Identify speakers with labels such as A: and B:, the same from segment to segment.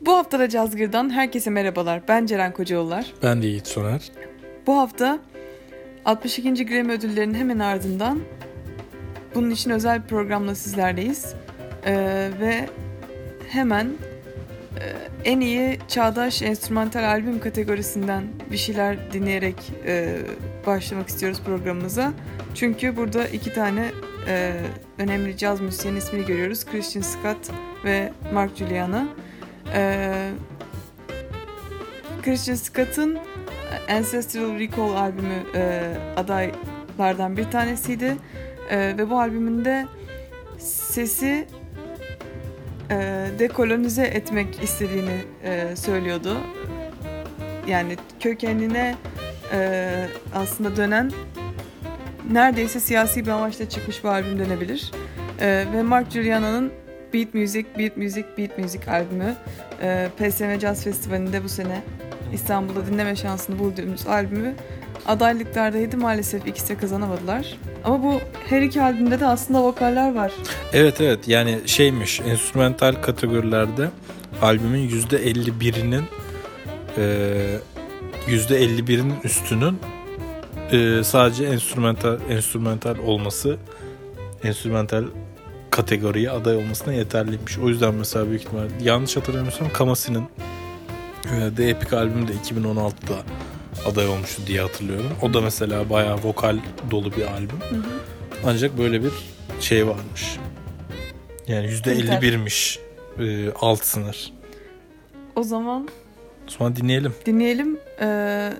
A: Bu hafta da Cazgır'dan herkese merhabalar. Ben Ceren Kocaoğullar.
B: Ben de Yiğit Soner.
A: Bu hafta 62. Grammy ödüllerinin hemen ardından bunun için özel bir programla sizlerleyiz. Ee, ve hemen e, en iyi çağdaş enstrümantal albüm kategorisinden bir şeyler dinleyerek e, başlamak istiyoruz programımıza. Çünkü burada iki tane e, önemli caz müzisyenin ismini görüyoruz. Christian Scott ve Mark Juliana. Ee, Christian Scott'ın Ancestral Recall albümü e, adaylardan bir tanesiydi. E, ve bu albümünde sesi e, dekolonize etmek istediğini e, söylüyordu. Yani kökenine e, aslında dönen neredeyse siyasi bir amaçla çıkmış bir albüm denebilir. E, ve Mark Juliana'nın Beat Music, Beat Music, Beat Music albümü e, PSM Jazz Festivali'nde bu sene İstanbul'da dinleme şansını bulduğumuz albümü adaylıklardaydı. Maalesef ikisi de kazanamadılar. Ama bu her iki albümde de aslında vokaller var.
B: Evet evet yani şeymiş enstrümental kategorilerde albümün %51'inin e, %51'inin üstünün e, sadece enstrümental enstrümental olması enstrümental kategoriye aday olmasına yeterliymiş. O yüzden mesela büyük ihtimal yanlış hatırlamıyorsam Kamasi'nin e, The Epic albümü de 2016'da aday olmuştu diye hatırlıyorum. O da mesela bayağı vokal dolu bir albüm.
A: Hı hı.
B: Ancak böyle bir şey varmış. Yani %51'miş e, alt sınır.
A: O zaman
B: O zaman dinleyelim.
A: dinleyelim. Ee,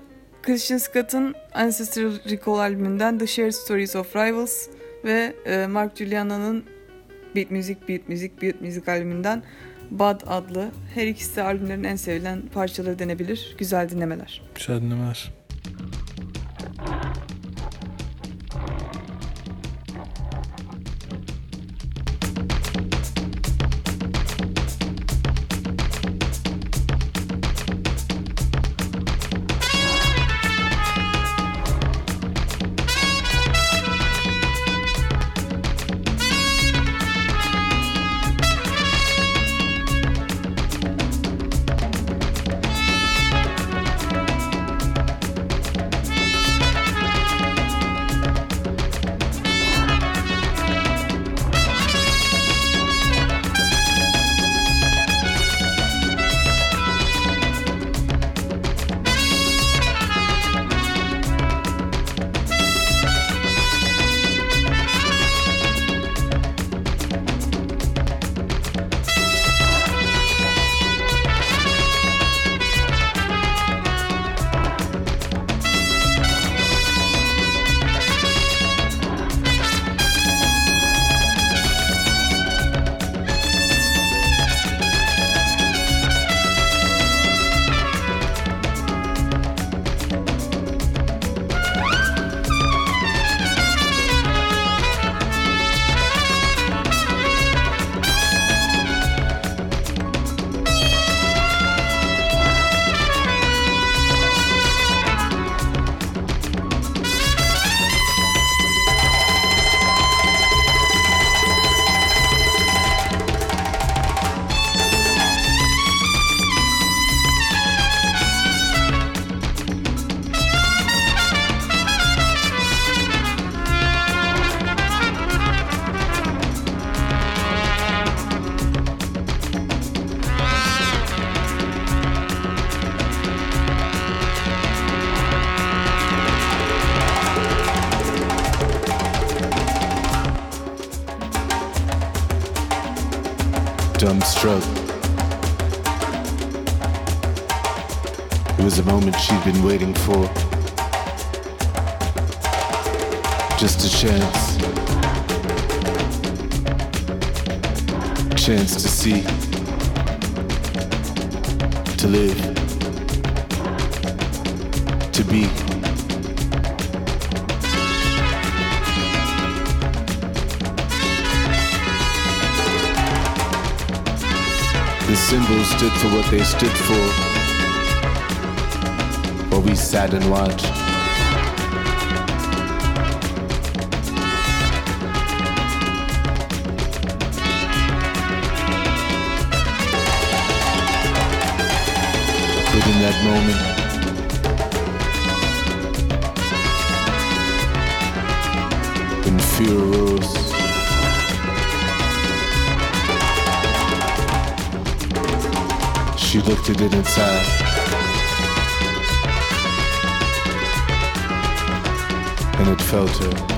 A: Christian Scott'ın Ancestral Recall albümünden The Shared Stories of Rivals ve e, Mark Juliana'nın Beat Music, Beat Music, Beat Music albümünden Bad adlı. Her ikisi de albümlerin en sevilen parçaları denebilir. Güzel dinlemeler.
B: Güzel dinlemeler.
C: Moment she'd been waiting for. Just a chance. Chance to see. To live. To be. The symbols stood for what they stood for. We sat and watched. But in that moment, when fear arose, she looked at it. And it filter.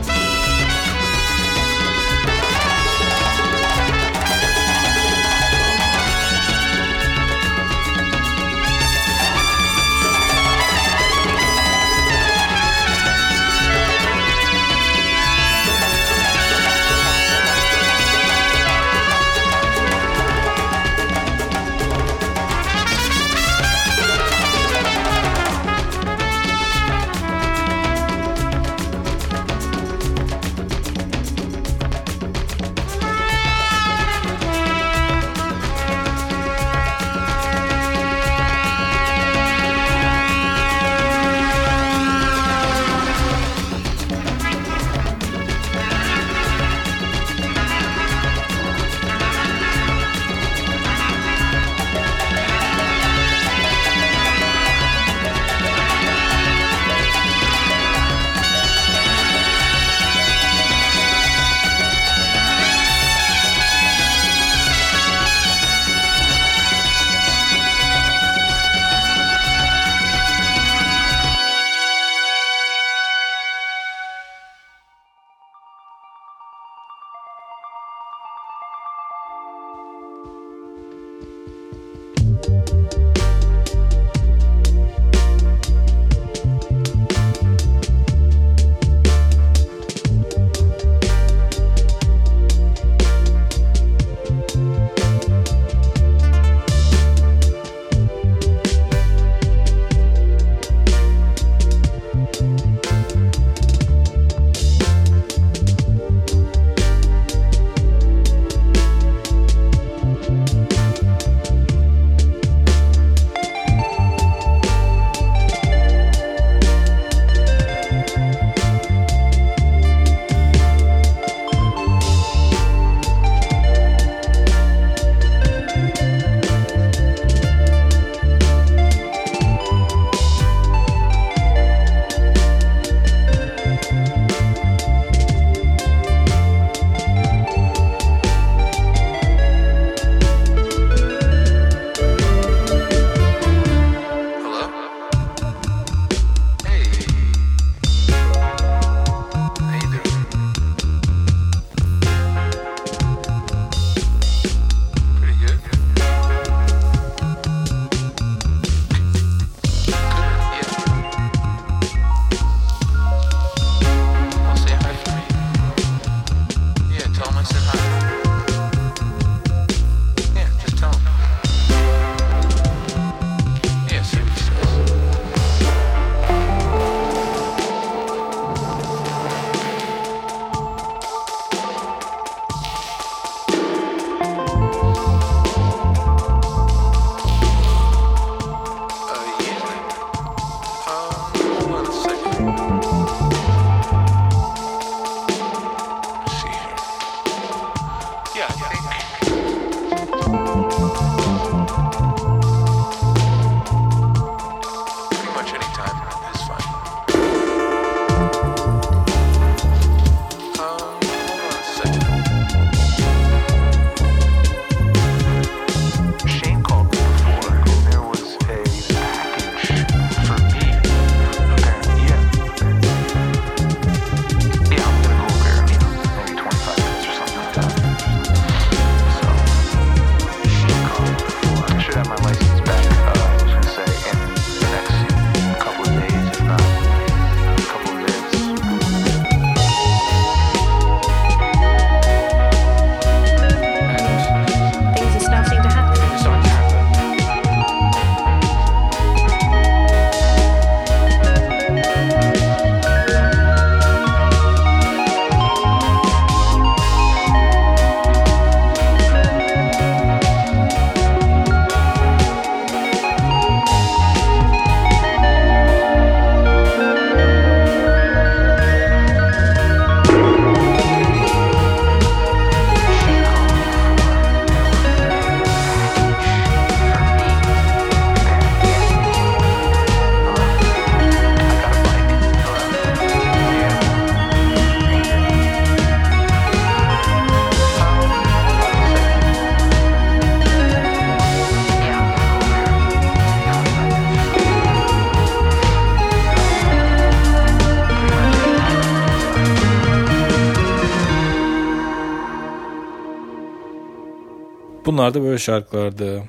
C: Her.
B: Bunlar da böyle şarkılardı.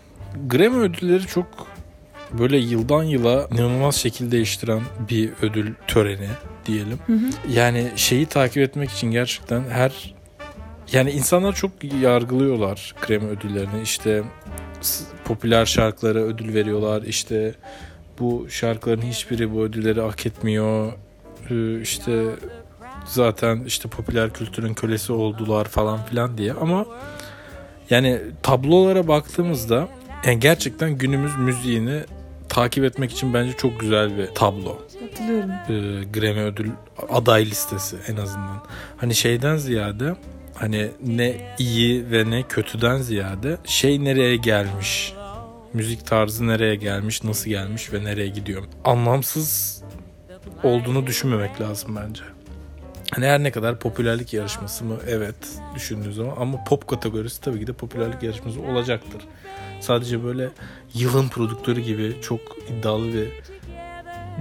B: Grammy ödülleri çok böyle yıldan yıla inanılmaz şekil değiştiren bir ödül töreni diyelim.
A: Hı hı.
B: Yani şeyi takip etmek için gerçekten her yani insanlar çok yargılıyorlar Grammy ödüllerini. İşte popüler şarkılara ödül veriyorlar. İşte bu şarkıların hiçbiri bu ödülleri hak etmiyor. Ee, işte zaten işte popüler kültürün kölesi oldular falan filan diye ama yani tablolara baktığımızda yani gerçekten günümüz müziğini takip etmek için bence çok güzel bir tablo
A: Katılıyorum.
B: e, Grammy ödül aday listesi en azından. Hani şeyden ziyade hani ne iyi ve ne kötüden ziyade şey nereye gelmiş, müzik tarzı nereye gelmiş, nasıl gelmiş ve nereye gidiyor. Anlamsız olduğunu düşünmemek lazım bence. Hani her ne kadar popülerlik yarışması mı? Evet düşündüğü zaman ama pop kategorisi tabii ki de popülerlik yarışması olacaktır. Sadece böyle yılın prodüktörü gibi çok iddialı bir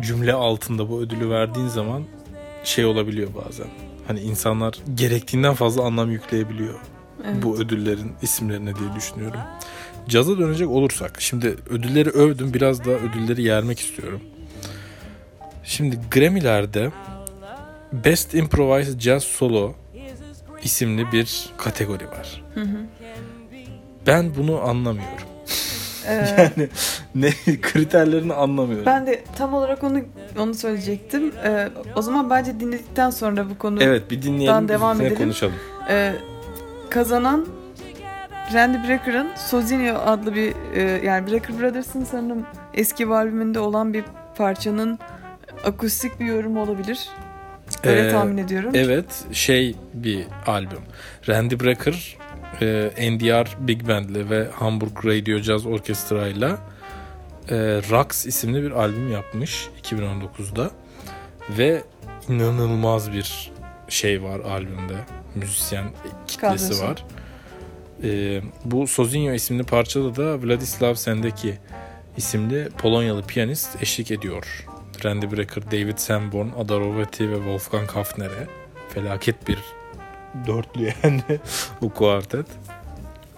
B: cümle altında bu ödülü verdiğin zaman şey olabiliyor bazen. Hani insanlar gerektiğinden fazla anlam yükleyebiliyor
A: Evet.
B: bu ödüllerin isimlerine diye düşünüyorum. Caza dönecek olursak şimdi ödülleri övdüm biraz da ödülleri yermek istiyorum. Şimdi Grammy'lerde Best Improvised Jazz Solo isimli bir kategori var.
A: Hı hı.
B: Ben bunu anlamıyorum.
A: Ee,
B: Yani ne kriterlerini anlamıyorum.
A: ben de tam olarak onu onu söyleyecektim. Ee, o zaman bence dinledikten sonra bu konu
B: Evet bir dinleyelim
A: devam edelim.
B: konuşalım.
A: Ee, kazanan Randy Breker'ın Sozinho adlı bir e, yani Brecker Brothers'ın sanırım eski bir albümünde olan bir parçanın akustik bir yorumu olabilir. Öyle
B: Ee,
A: tahmin ediyorum.
B: Evet şey bir albüm. Randy Brecker e, NDR Big Band'le ve Hamburg Radio Jazz Orkestra ile e, Rax isimli bir albüm yapmış 2019'da ve inanılmaz bir şey var albümde. Müzisyen kitlesi
A: Kadrosu.
B: var. E, bu Sozinho isimli parçada da Vladislav Sendeki isimli Polonyalı piyanist eşlik ediyor. Randy Brecker, David Sanborn, Ada Rovati ve Wolfgang Hafner'e felaket bir dörtlü yani bu kuartet.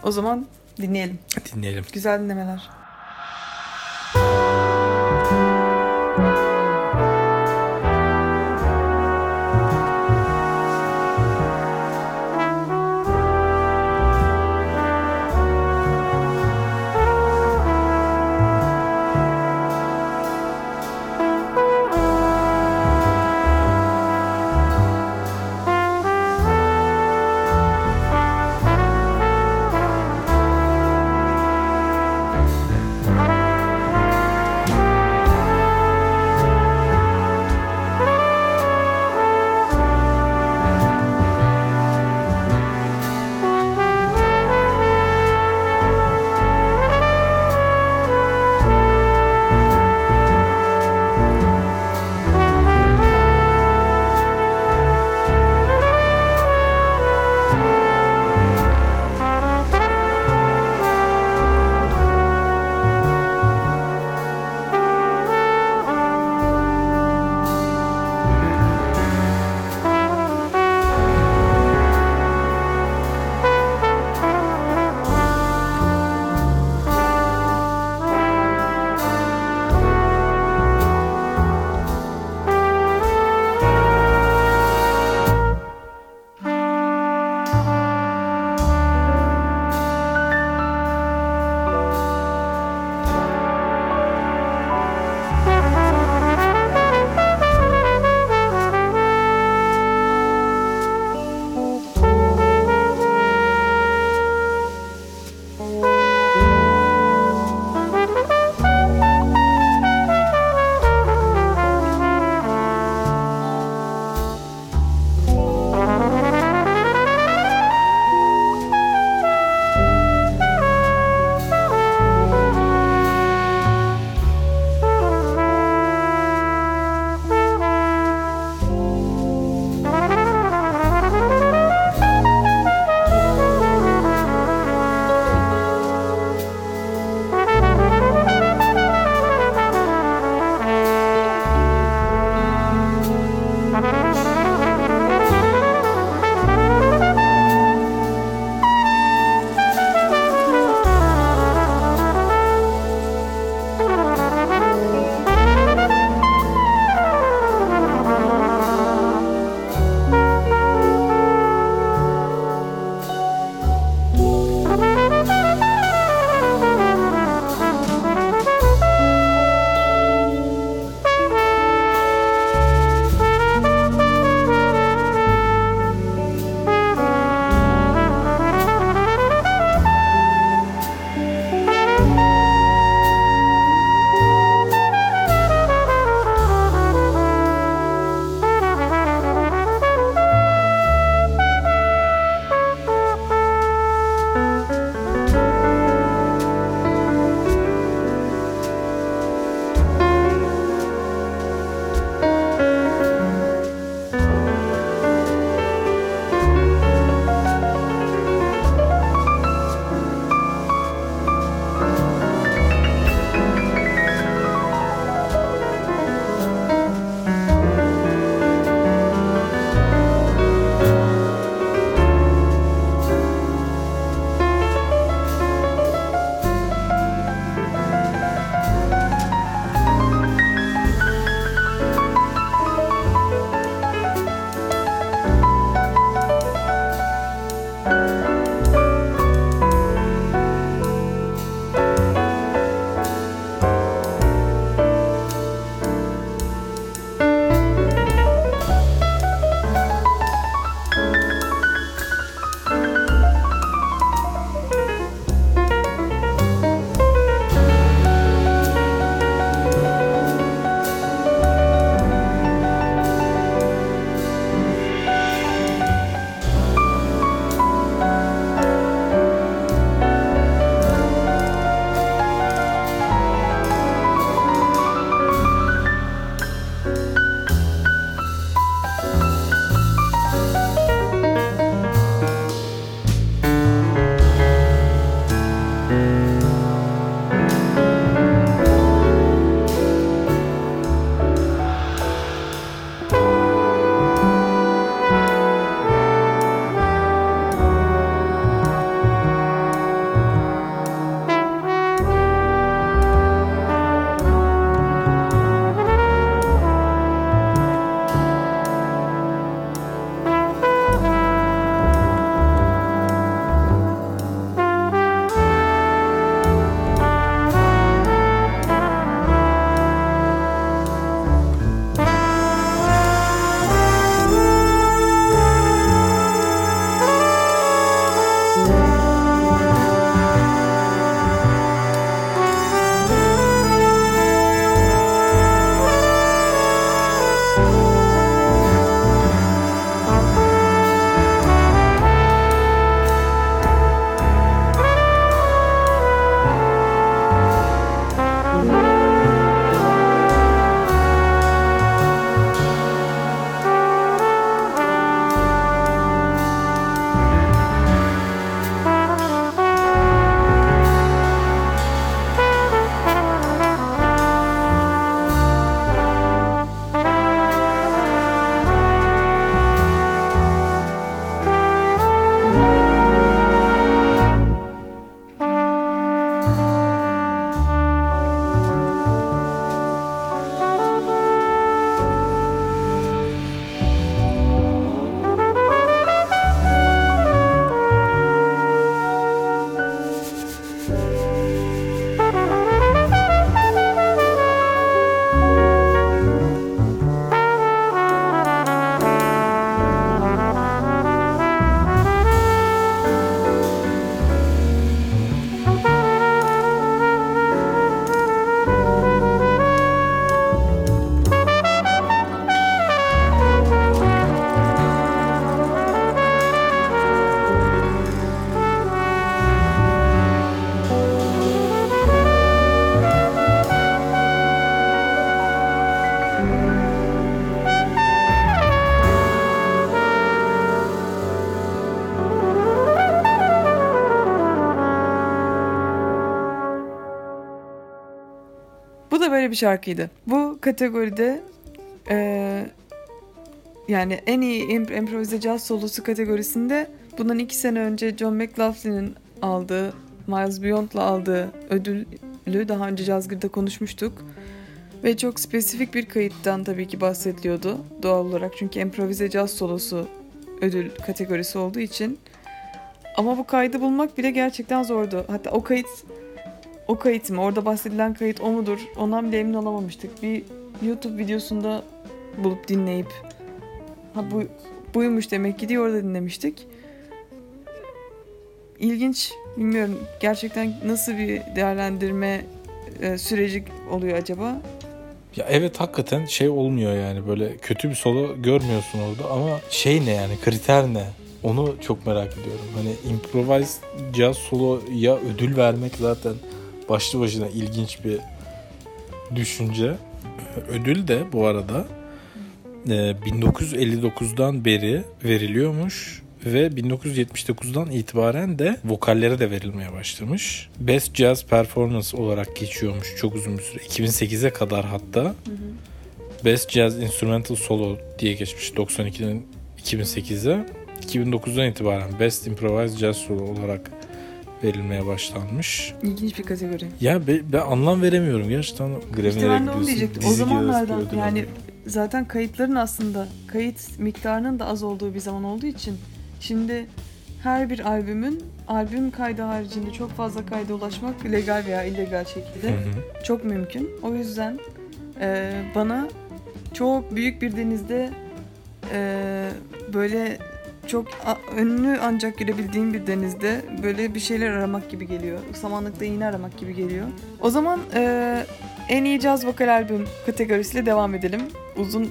A: O zaman dinleyelim.
B: Dinleyelim.
A: Güzel dinlemeler. Böyle bir şarkıydı. Bu kategoride e, yani en iyi imp- improvize caz solosu kategorisinde bundan iki sene önce John McLaughlin'in aldığı, Miles Beyond'la aldığı ödülü daha önce Cazgır'da konuşmuştuk. Ve çok spesifik bir kayıttan tabii ki bahsediliyordu doğal olarak. Çünkü improvize caz solosu ödül kategorisi olduğu için. Ama bu kaydı bulmak bile gerçekten zordu. Hatta o kayıt o kayıt mı? Orada bahsedilen kayıt o mudur? Ondan bile emin olamamıştık. Bir YouTube videosunda bulup dinleyip ha bu buymuş demek ki diye orada dinlemiştik. İlginç. Bilmiyorum gerçekten nasıl bir değerlendirme e, süreci oluyor acaba?
B: Ya evet hakikaten şey olmuyor yani böyle kötü bir solo görmüyorsun orada ama şey ne yani kriter ne? Onu çok merak ediyorum. Hani improvise jazz soloya ödül vermek zaten başlı başına ilginç bir düşünce. Ödül de bu arada e, 1959'dan beri veriliyormuş ve 1979'dan itibaren de vokallere de verilmeye başlamış. Best Jazz Performance olarak geçiyormuş çok uzun bir süre. 2008'e kadar hatta. Best Jazz Instrumental Solo diye geçmiş 92'den 2008'e. 2009'dan itibaren Best Improvised Jazz Solo olarak verilmeye başlanmış.
A: İlginç bir kategori.
B: Ya be- ben anlam veremiyorum gerçekten Grammy'lere
A: İşte ben de onu diyecektim. O zamanlardan yani zaten kayıtların aslında kayıt miktarının da az olduğu bir zaman olduğu için şimdi her bir albümün albüm kaydı haricinde çok fazla kayda ulaşmak legal veya illegal şekilde
B: Hı hı.
A: çok mümkün. O yüzden e, bana çok büyük bir denizde e, böyle çok önünü ancak görebildiğim bir denizde böyle bir şeyler aramak gibi geliyor. Samanlıkta iğne aramak gibi geliyor. O zaman e, en iyi caz vokal albüm kategorisiyle devam edelim. Uzun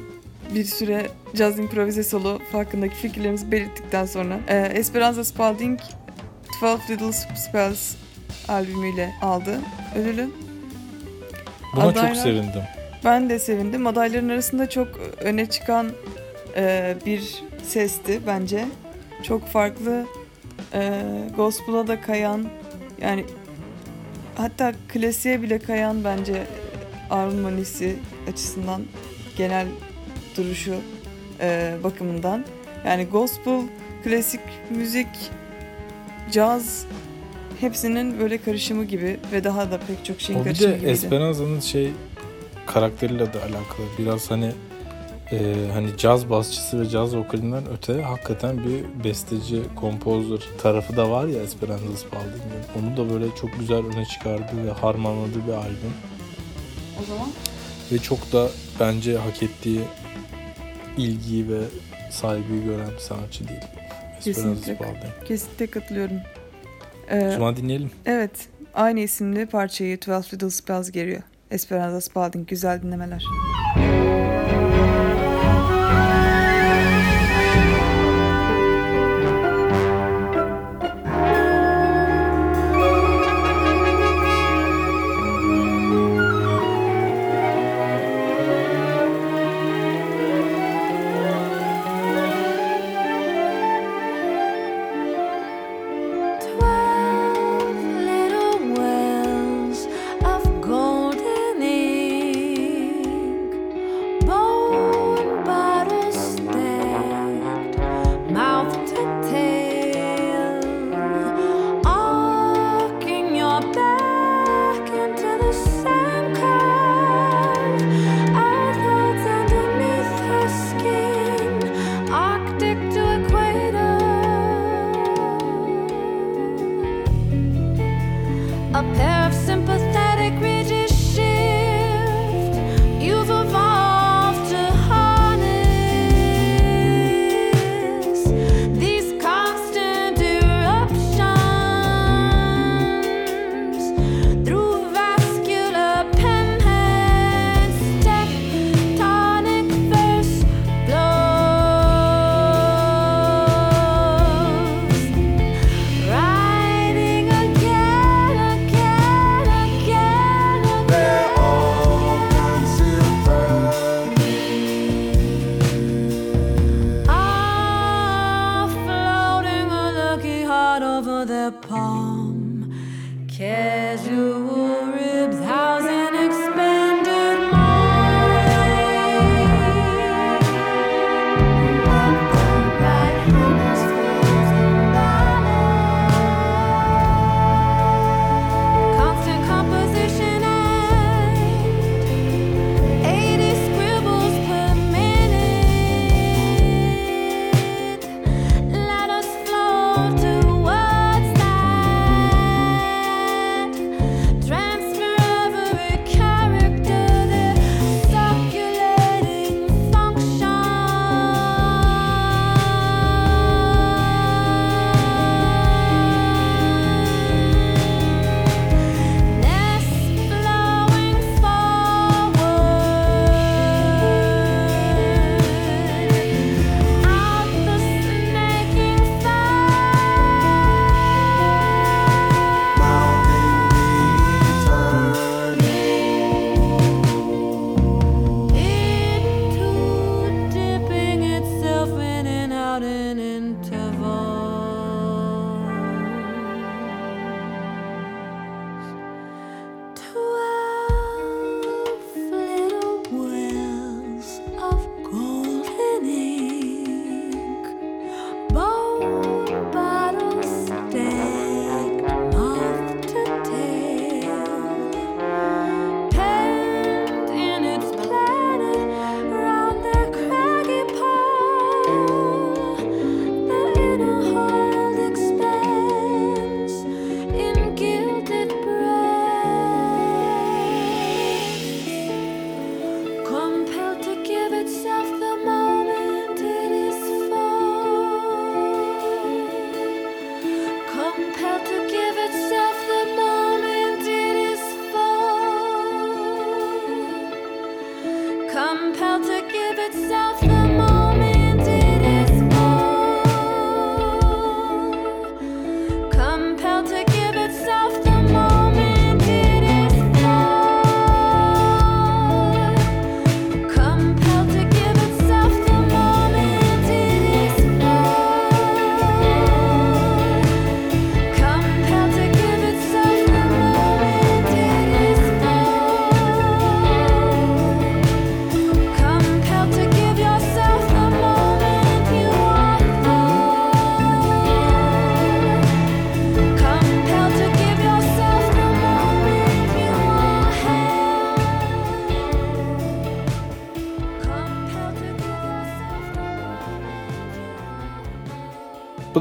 A: bir süre caz improvize solo hakkındaki fikirlerimizi belirttikten sonra e, Esperanza Spalding 12 Little Spells albümüyle aldı ödülü.
B: Buna
A: Adaylar-
B: çok sevindim.
A: Ben de sevindim. Adayların arasında çok öne çıkan e, bir sesti bence. Çok farklı e, gospel'a da kayan yani hatta klasiğe bile kayan bence armonisi açısından genel duruşu e, bakımından. Yani gospel, klasik müzik, caz hepsinin böyle karışımı gibi ve daha da pek çok şeyin
B: O bir
A: karışımı
B: de
A: gibiydi.
B: Esperanza'nın şey karakteriyle de alakalı. Biraz hani e, hani caz basçısı ve caz vokalinden öte hakikaten bir besteci, kompozör tarafı da var ya Esperanza Spalding'in. Onu da böyle çok güzel öne çıkardı ve harmanladığı bir albüm.
A: O zaman
B: Ve çok da bence hak ettiği ilgiyi ve saygıyı gören bir sanatçı değil. Esperanza
A: Kesinlikle.
B: Spalding.
A: kesinlikle katılıyorum.
B: O
A: Ee,
B: zaman dinleyelim.
A: evet, aynı isimli parçayı 12 Little Spells geliyor. Esperanza Spalding güzel dinlemeler.
D: Twelve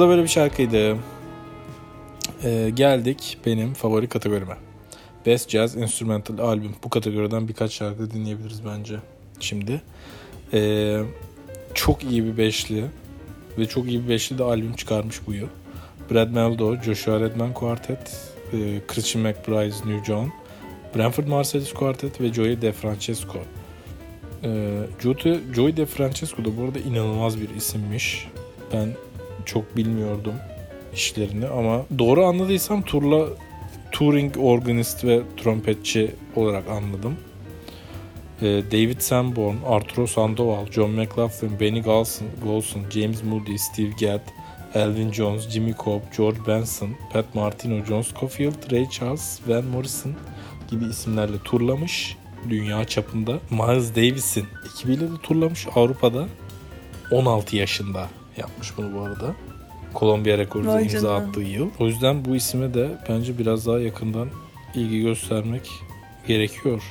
B: Da böyle bir şarkıydı. Ee, geldik benim favori kategorime. Best Jazz Instrumental Album. Bu kategoriden birkaç şarkı dinleyebiliriz bence. Şimdi. Ee, çok iyi bir beşli ve çok iyi bir beşli de albüm çıkarmış bu yıl. Brad Meldo, Joshua Redman Quartet, e, Christian McBride, New John, Branford Marsalis Quartet ve Joey DeFrancesco. Joey, Joey DeFrancesco da bu arada inanılmaz bir isimmiş. Ben çok bilmiyordum işlerini ama doğru anladıysam turla touring organist ve trompetçi olarak anladım. Ee, David Sanborn, Arturo Sandoval, John McLaughlin, Benny Golson, Golson, James Moody, Steve Gadd, Elvin Jones, Jimmy Cobb, George Benson, Pat Martino, John Scofield, Ray Charles, Van Morrison gibi isimlerle turlamış dünya çapında. Miles Davis'in ekibiyle de turlamış Avrupa'da 16 yaşında yapmış bunu bu arada. Columbia Records'a
A: Vay
B: imza
A: canına.
B: attığı yıl. O yüzden bu isime de bence biraz daha yakından ilgi göstermek gerekiyor.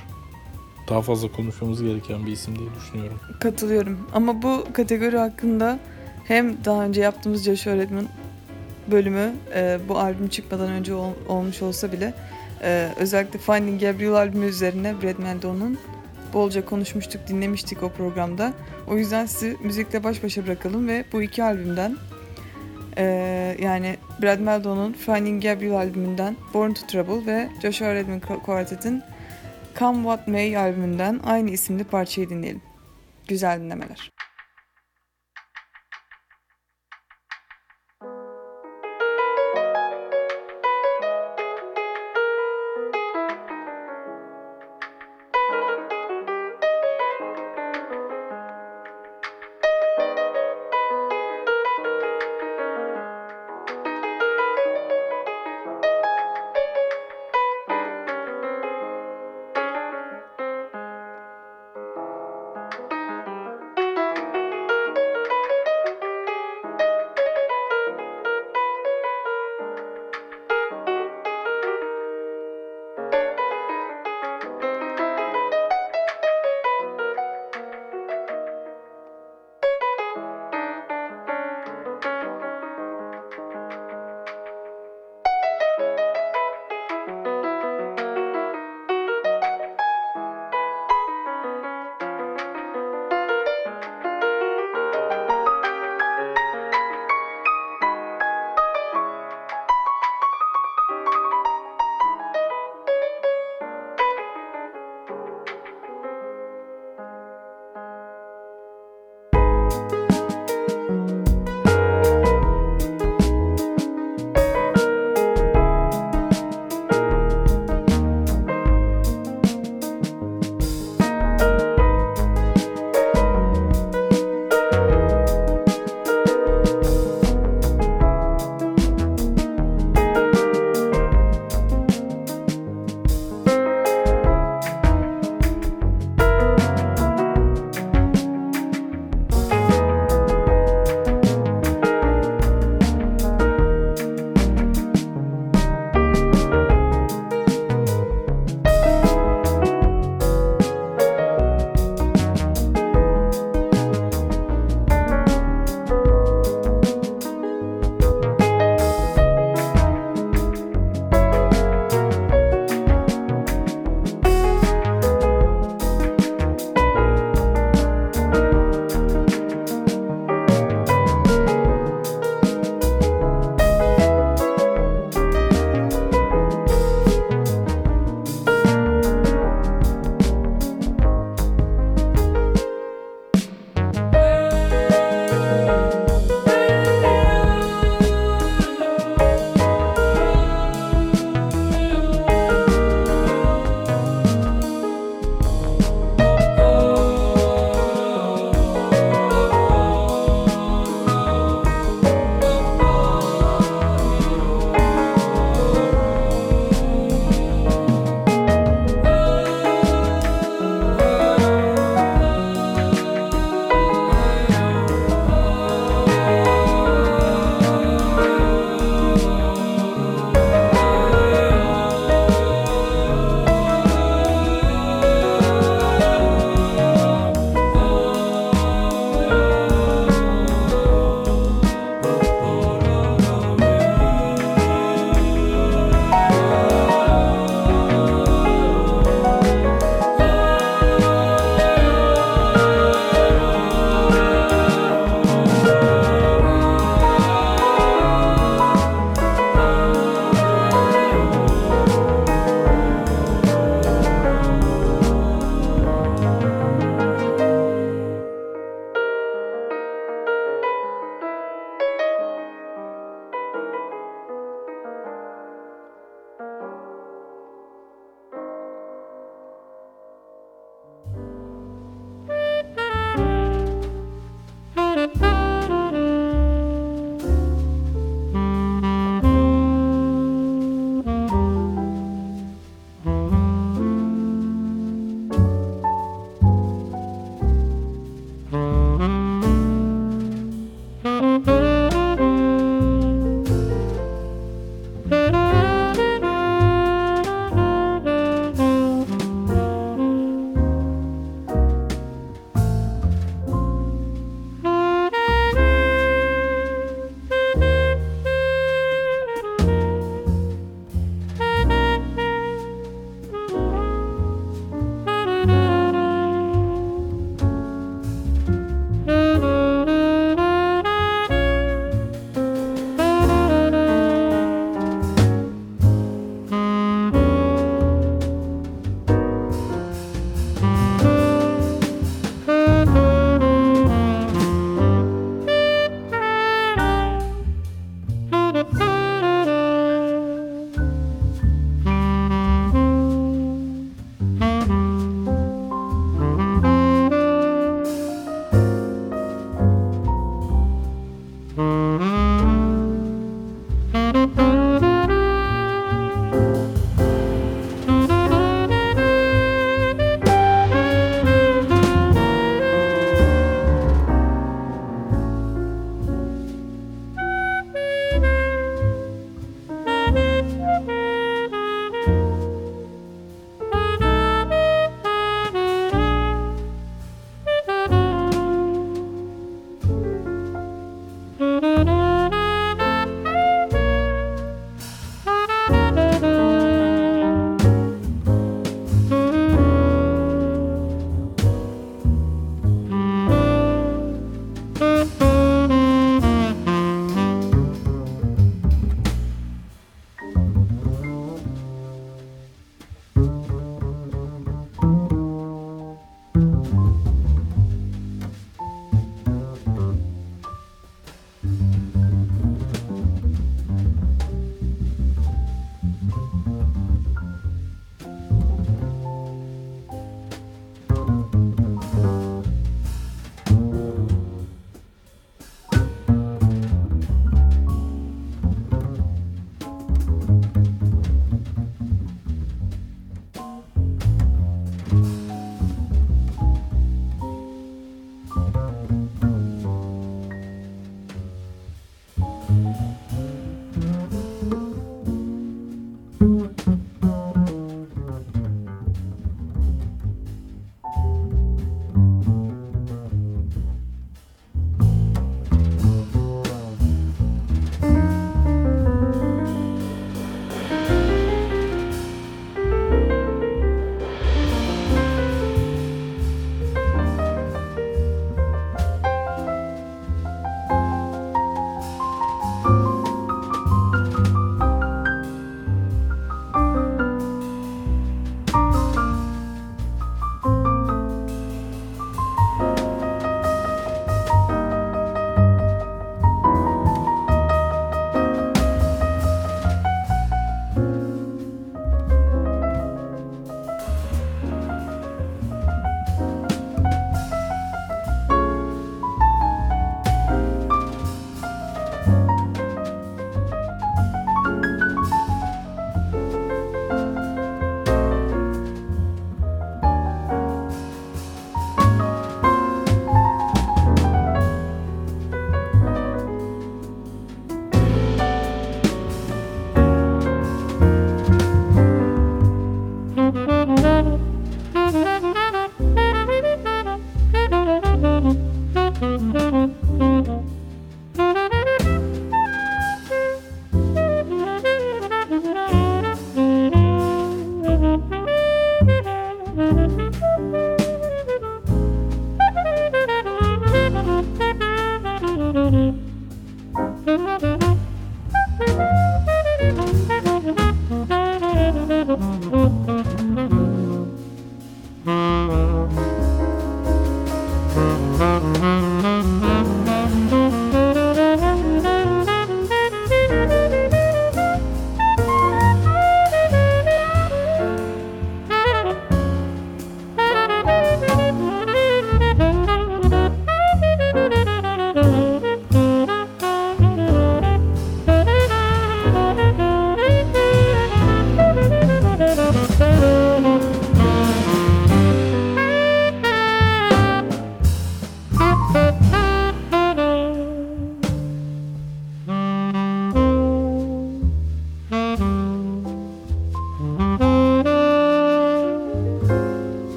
B: Daha fazla konuşmamız gereken bir isim diye düşünüyorum.
A: Katılıyorum. Ama bu kategori hakkında hem daha önce yaptığımız Joshua Redman bölümü e, bu albüm çıkmadan önce ol- olmuş olsa bile e, özellikle Finding Gabriel albümü üzerine Brad Meldo'nun bolca konuşmuştuk, dinlemiştik o programda. O yüzden sizi müzikle baş başa bırakalım ve bu iki albümden e, yani Brad Meldo'nun Finding Gabriel albümünden Born to Trouble ve Joshua Redman Quartet'in Come What May albümünden aynı isimli parçayı dinleyelim. Güzel dinlemeler.
E: Bye.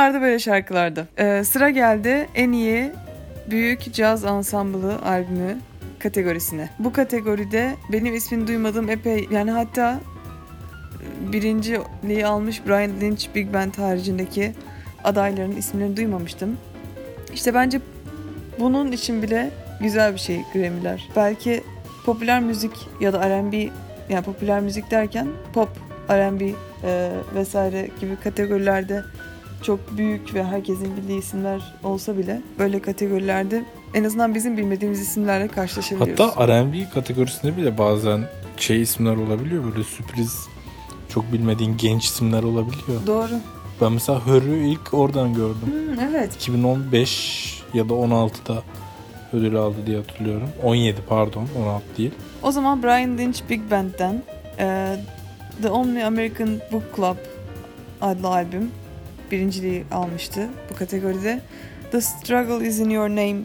A: Bunlar da böyle şarkılardı. Ee, sıra geldi en iyi büyük caz ansamblı albümü kategorisine. Bu kategoride benim ismini duymadığım epey yani hatta birinciliği almış Brian Lynch Big Band haricindeki adayların isimlerini duymamıştım. İşte bence bunun için bile güzel bir şey Grammy'ler. Belki popüler müzik ya da R&B yani popüler müzik derken pop, R&B e, vesaire gibi kategorilerde çok büyük ve herkesin bildiği isimler olsa bile böyle kategorilerde en azından bizim bilmediğimiz isimlerle karşılaşabiliyoruz.
B: Hatta R&B kategorisinde bile bazen şey isimler olabiliyor böyle sürpriz çok bilmediğin genç isimler olabiliyor.
A: Doğru.
B: Ben mesela Hör'ü ilk oradan gördüm.
A: Hmm, evet.
B: 2015 ya da 16'da ödül aldı diye hatırlıyorum. 17 pardon 16 değil.
A: O zaman Brian Lynch Big Band'den e, The Only American Book Club adlı albüm birinciliği almıştı bu kategoride. The Struggle Is In Your Name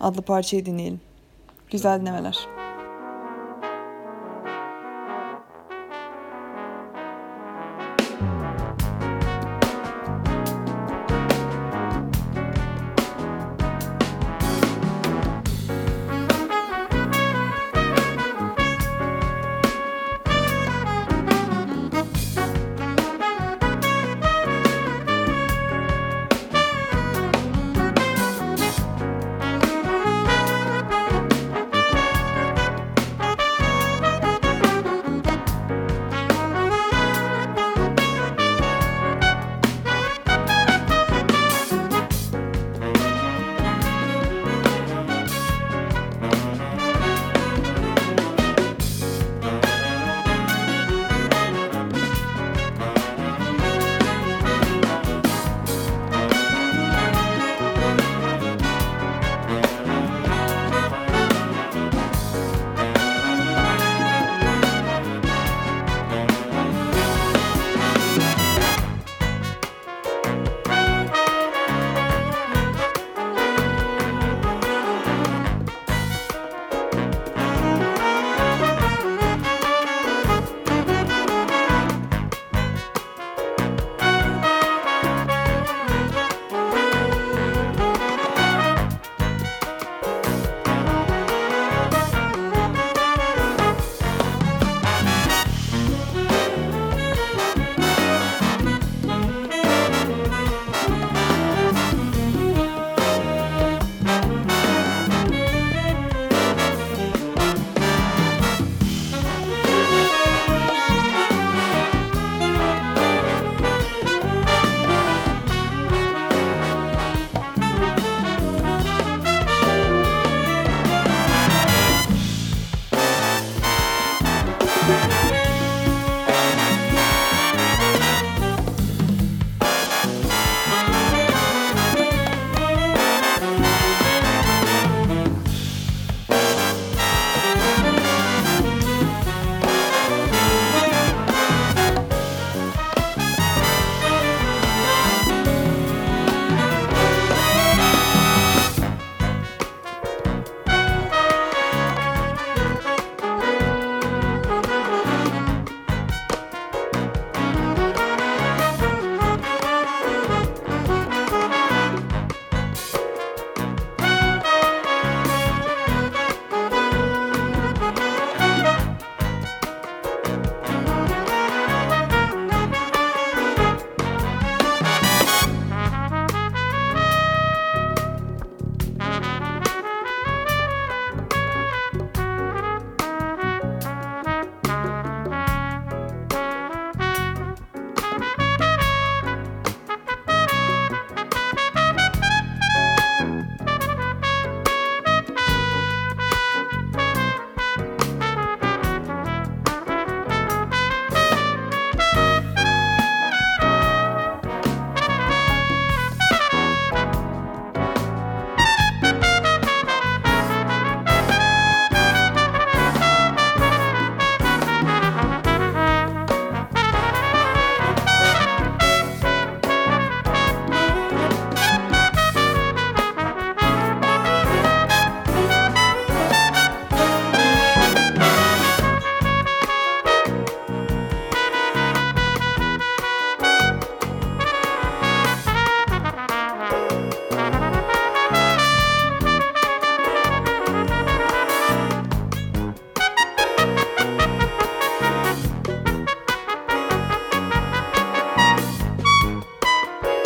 A: adlı parçayı dinleyelim. Güzel dinlemeler.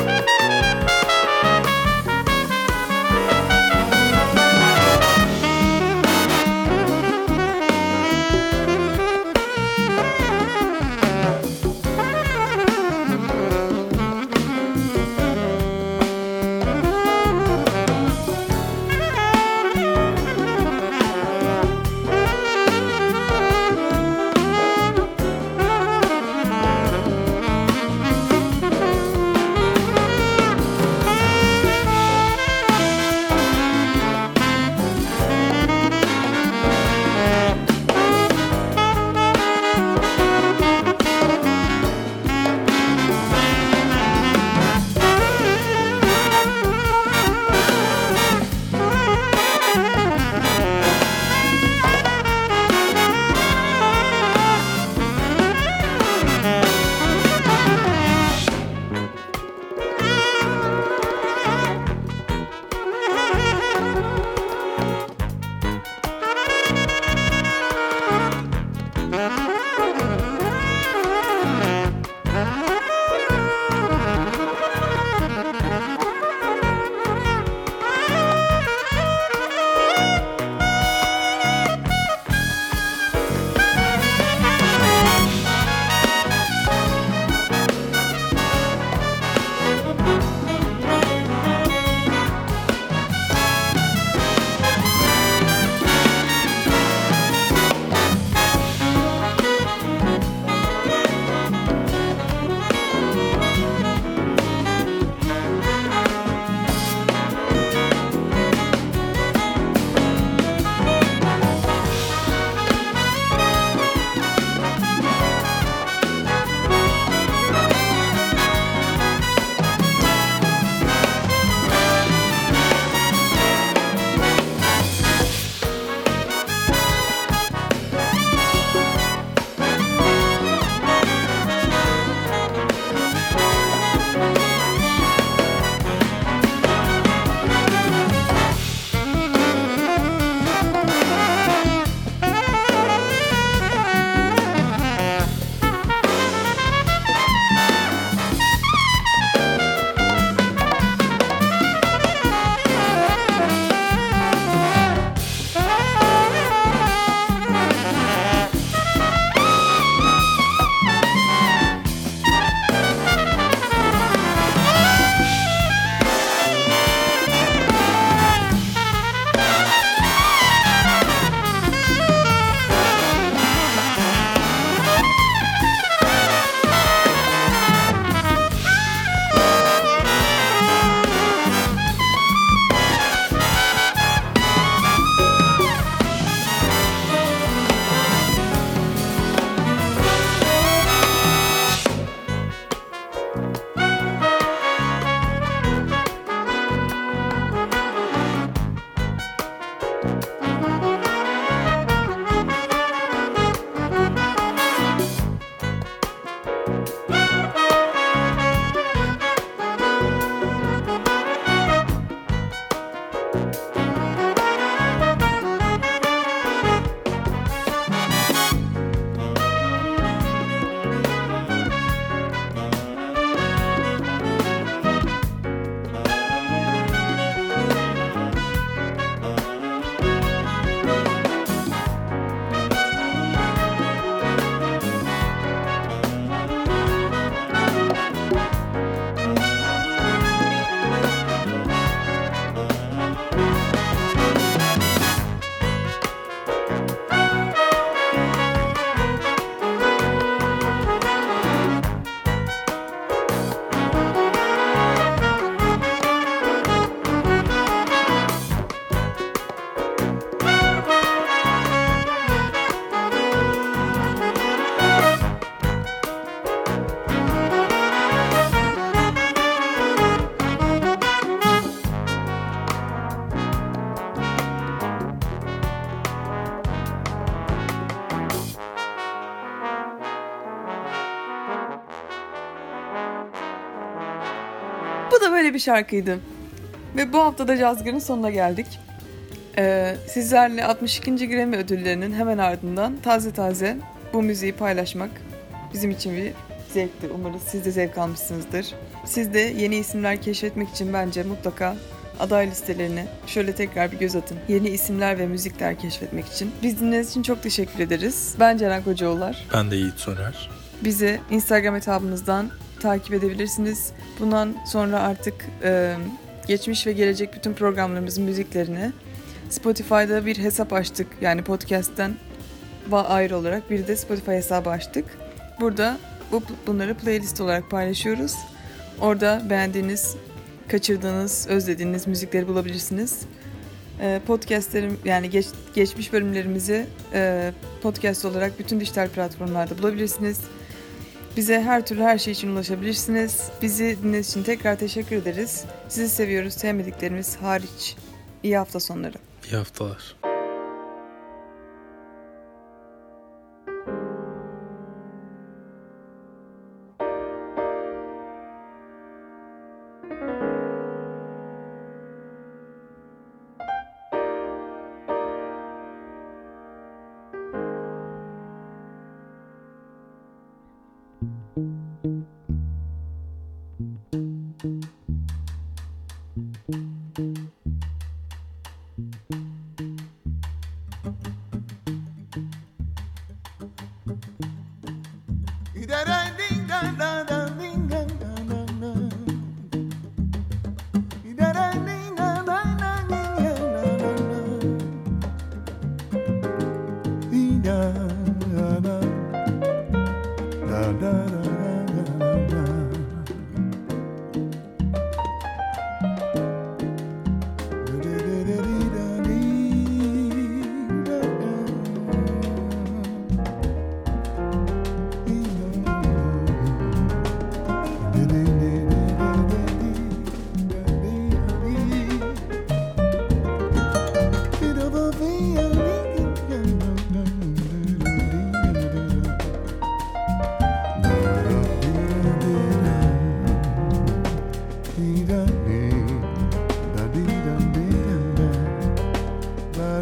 A: Bye. Böyle bir şarkıydı. Ve bu haftada Cazgır'ın sonuna geldik. Ee, sizlerle 62. Grammy ödüllerinin hemen ardından taze taze bu müziği paylaşmak bizim için bir zevkti. Umarız siz de zevk almışsınızdır. Siz de yeni isimler keşfetmek için bence mutlaka aday listelerine şöyle tekrar bir göz atın. Yeni isimler ve müzikler keşfetmek için. Biz dinlediğiniz için çok teşekkür ederiz. Ben Ceren Kocaoğullar.
E: Ben de Yiğit Soner.
A: Bizi Instagram hesabımızdan takip edebilirsiniz. Bundan sonra artık e, geçmiş ve gelecek bütün programlarımızın müziklerini Spotify'da bir hesap açtık. Yani podcast'ten ayrı olarak bir de Spotify hesabı açtık. Burada bu bunları playlist olarak paylaşıyoruz. Orada beğendiğiniz, kaçırdığınız, özlediğiniz müzikleri bulabilirsiniz. E, podcastlerim yani geç, geçmiş bölümlerimizi e, podcast olarak bütün dijital platformlarda bulabilirsiniz. Bize her türlü her şey için ulaşabilirsiniz. Bizi dinlediğiniz için tekrar teşekkür ederiz. Sizi seviyoruz. Sevmediklerimiz hariç. İyi hafta sonları.
E: İyi haftalar.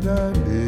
E: cidade.